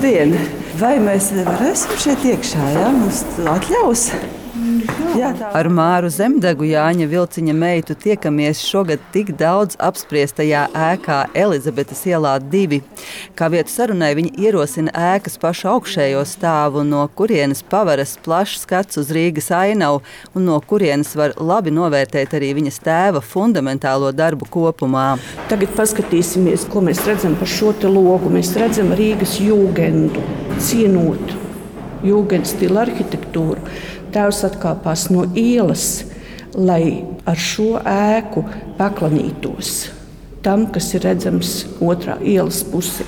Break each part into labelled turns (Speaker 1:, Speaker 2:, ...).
Speaker 1: Dien. Vai mēs varēsim šeit iekšā? Jā, mums atļaus.
Speaker 2: Jā. Ar Māru Zemdegu Jāņa Vilciņa meitu tiekamies šogad tik daudz apspriestajā ēkā Elizabetes ielā 2. Kā vietu sarunai viņi ierosina ēkas pašu augšējo stāvu, no kurienes pavaras plašs skats uz Rīgas ainavu un no kurienes var labi novērtēt arī viņas tēva fundamentālo darbu kopumā.
Speaker 3: Tagad paskatīsimies, ko mēs redzam par šo logu. Mēs redzam Rīgas jūgendu, cienot jūgendu stilu arhitektūru tēvs atkāpās no ielas, lai ar šo ēku paklanītos tam, kas ir redzams otrā ielas pusē.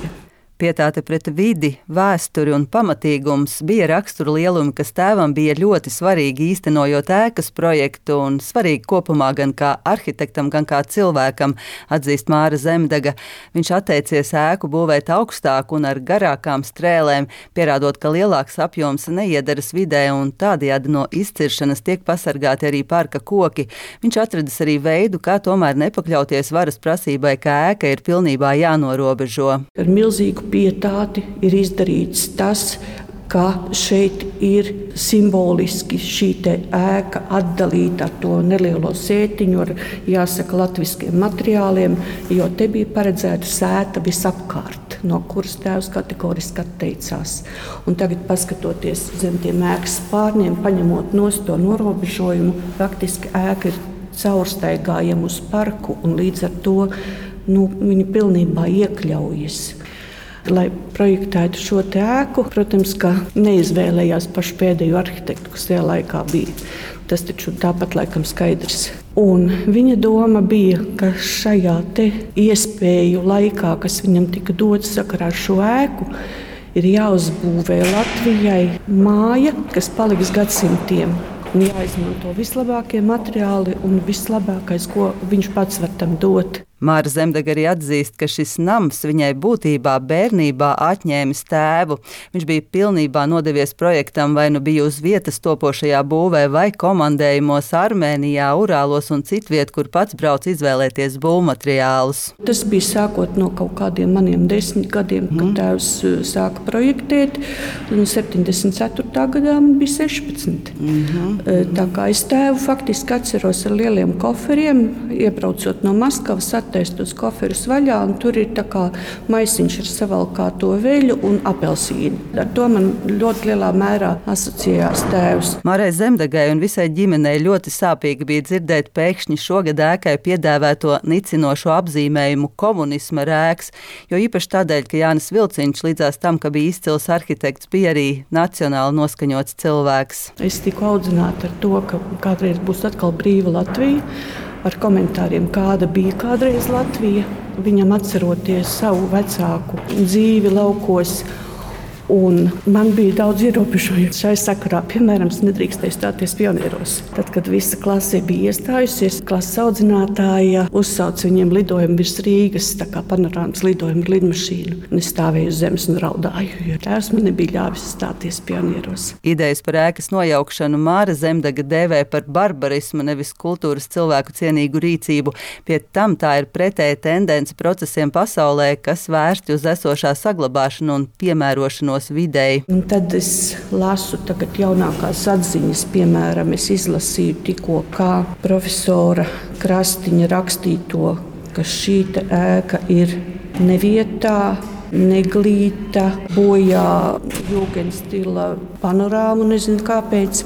Speaker 2: Pietāte pret vidi, vēsturi un pamatīgums bija rakstura lielumi, kas tēvam bija ļoti svarīgi īstenojot ēkas projektu un svarīgi kopumā gan kā arhitektam, gan kā cilvēkam, atzīst Māra Zemdega. Viņš atteicies ēku būvēt augstāk un ar garākām strēlēm, pierādot, ka lielāks apjoms neiederas vidē un tādējādi no izciršanas tiek pasargāti arī parka koki. Viņš atradis arī veidu, kā tomēr nepakļauties varas prasībai, ka ēka ir pilnībā jānorobežo.
Speaker 3: Ar milzīgu pietāti ir izdarīts tas, ka šeit ir simboliski šī ēka atdalīta ar to nelielo sētiņu, ar jāsaka, latviskiem materiāliem, jo te bija paredzēta sēta visapkārt, no kuras tēvs kategoriski atteicās. Un tagad, paskatoties zem tiem ēkas spārniem, paņemot no to norobežojumu, faktiski ēka ir caurstaigājama uz parku un līdz ar to nu, viņa pilnībā iekļaujas lai projektētu šo ēku. Protams, ka neizvēlējās pašu pēdējo arhitektu, kas tajā laikā bija. Tas taču tāpat laikam skaidrs. Un viņa doma bija, ka šajā iespēju laikā, kas viņam tika dots sakarā ar šo ēku, ir jāuzbūvē Latvijai māja, kas paliks gadsimtiem. Un jāizmanto vislabākie materiāli un vislabākais, ko viņš pats var tam dot.
Speaker 2: Māra Zemdega arī atzīst, ka šis nams viņai būtībā bērnībā atņēmis tēvu. Viņš bija pilnībā nodevies projektam, vai nu bija uz vietas topošajā būvē, vai komandējumos Armēnijā, Urālos un citviet, kur pats brauc izvēlēties būvmateriālus.
Speaker 3: Tas bija sākot no kaut kādiem maniem desmit gadiem, mm. kad mhm. tēvs uh, sāka projektēt. 74. gadā man bija 16. Mm -hmm. Tā kā es tēvu faktiski atceros ar lieliem koferiem, iebraucot no Maskavas attaist tos koferus vaļā, un tur ir maisiņš ar savalkāto veļu un apelsīnu. Ar to man ļoti lielā mērā asociējās tēvs.
Speaker 2: Mārai Zemdegai un visai ģimenei ļoti sāpīgi bija dzirdēt pēkšņi šogad ēkai piedāvāto nicinošo apzīmējumu komunisma rēks, jo īpaši tādēļ, ka Jānis Vilciņš līdzās tam, ka bija izcils arhitekts, bija arī nacionāli noskaņots cilvēks.
Speaker 3: Es tiku audzināta ar to, ka kādreiz būs atkal brīva Latvija ar komentāriem, kāda bija kādreiz Latvija. Viņam atceroties savu vecāku dzīvi laukos Un man bija daudz ierobežojumu šai sakarā. Piemēram, es nedrīkstēju stāties pionieros. Tad, kad visa klase bija iestājusies, klases audzinātāja uzsauca viņiem lidojumu virs Rīgas, tā kā panorāmas lidojumu ar lidmašīnu. Un es stāvēju uz zemes un raudāju, jo tēvs man nebija ļāvis stāties pionieros.
Speaker 2: Idejas par ēkas nojaukšanu Māra Zemdaga dēvē par barbarismu, nevis kultūras cilvēku cienīgu rīcību. Pie tam tā ir pretēja tendence procesiem pasaulē, kas vērsti uz esošā saglabāšanu un piemērošanu attiekšanos videi.
Speaker 3: Un tad es lasu jaunākās atziņas, piemēram, es izlasīju tikko profesora Krastiņa rakstīto, ka šī ēka ir nevietā. Neglīta, bojā jūgas stila panorāmu, nezinu kāpēc.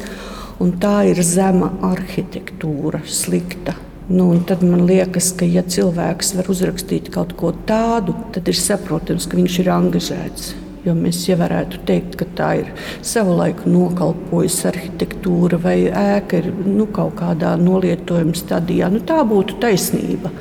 Speaker 3: Un tā ir zema arhitektūra, slikta. Nu, tad man liekas, ka, ja cilvēks var uzrakstīt kaut ko tādu, tad ir saprotams, ka viņš ir angažēts. Jo mēs jau varētu teikt, ka tā ir savulaik nokalpojusi arhitektūra vai ēka ir nu, kaut kādā nolietojuma stadijā. Nu, tā būtu taisnība.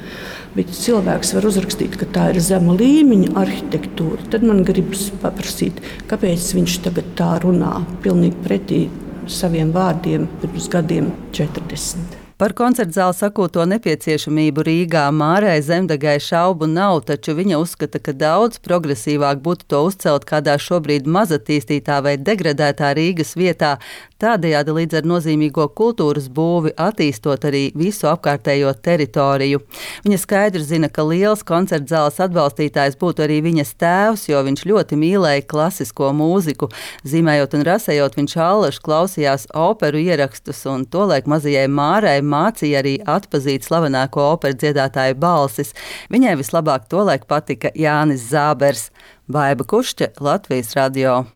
Speaker 3: Bet cilvēks var uzrakstīt, ka tā ir zema līmeņa arhitektūra. Tad man gribas paprasīt, kāpēc viņš tagad tā runā, pilnīgi pretī saviem vārdiem pirms gadiem 40.
Speaker 2: Par koncertu zāli sakūto nepieciešamību Rīgā Mārai Zemdegai šaubu nav, taču viņa uzskata, ka daudz progresīvāk būtu to uzcelt kādā šobrīd mazatīstītā vai degradētā Rīgas vietā, tādējādi līdz ar nozīmīgo kultūras būvi attīstot arī visu apkārtējo teritoriju. Viņa skaidri zina, ka liels koncertu zāles atbalstītājs būtu arī viņas tēvs, jo viņš ļoti mīlēja klasisko mūziku. Zīmējot un rasējot, viņš allaž klausījās operu ierakstus, un tolaik mazajai Mārai mācīja arī atpazīt slavenāko operu dziedātāju balsis. Viņai vislabāk tolaik patika Jānis Zābers. Baiba Kušķa, Latvijas radio.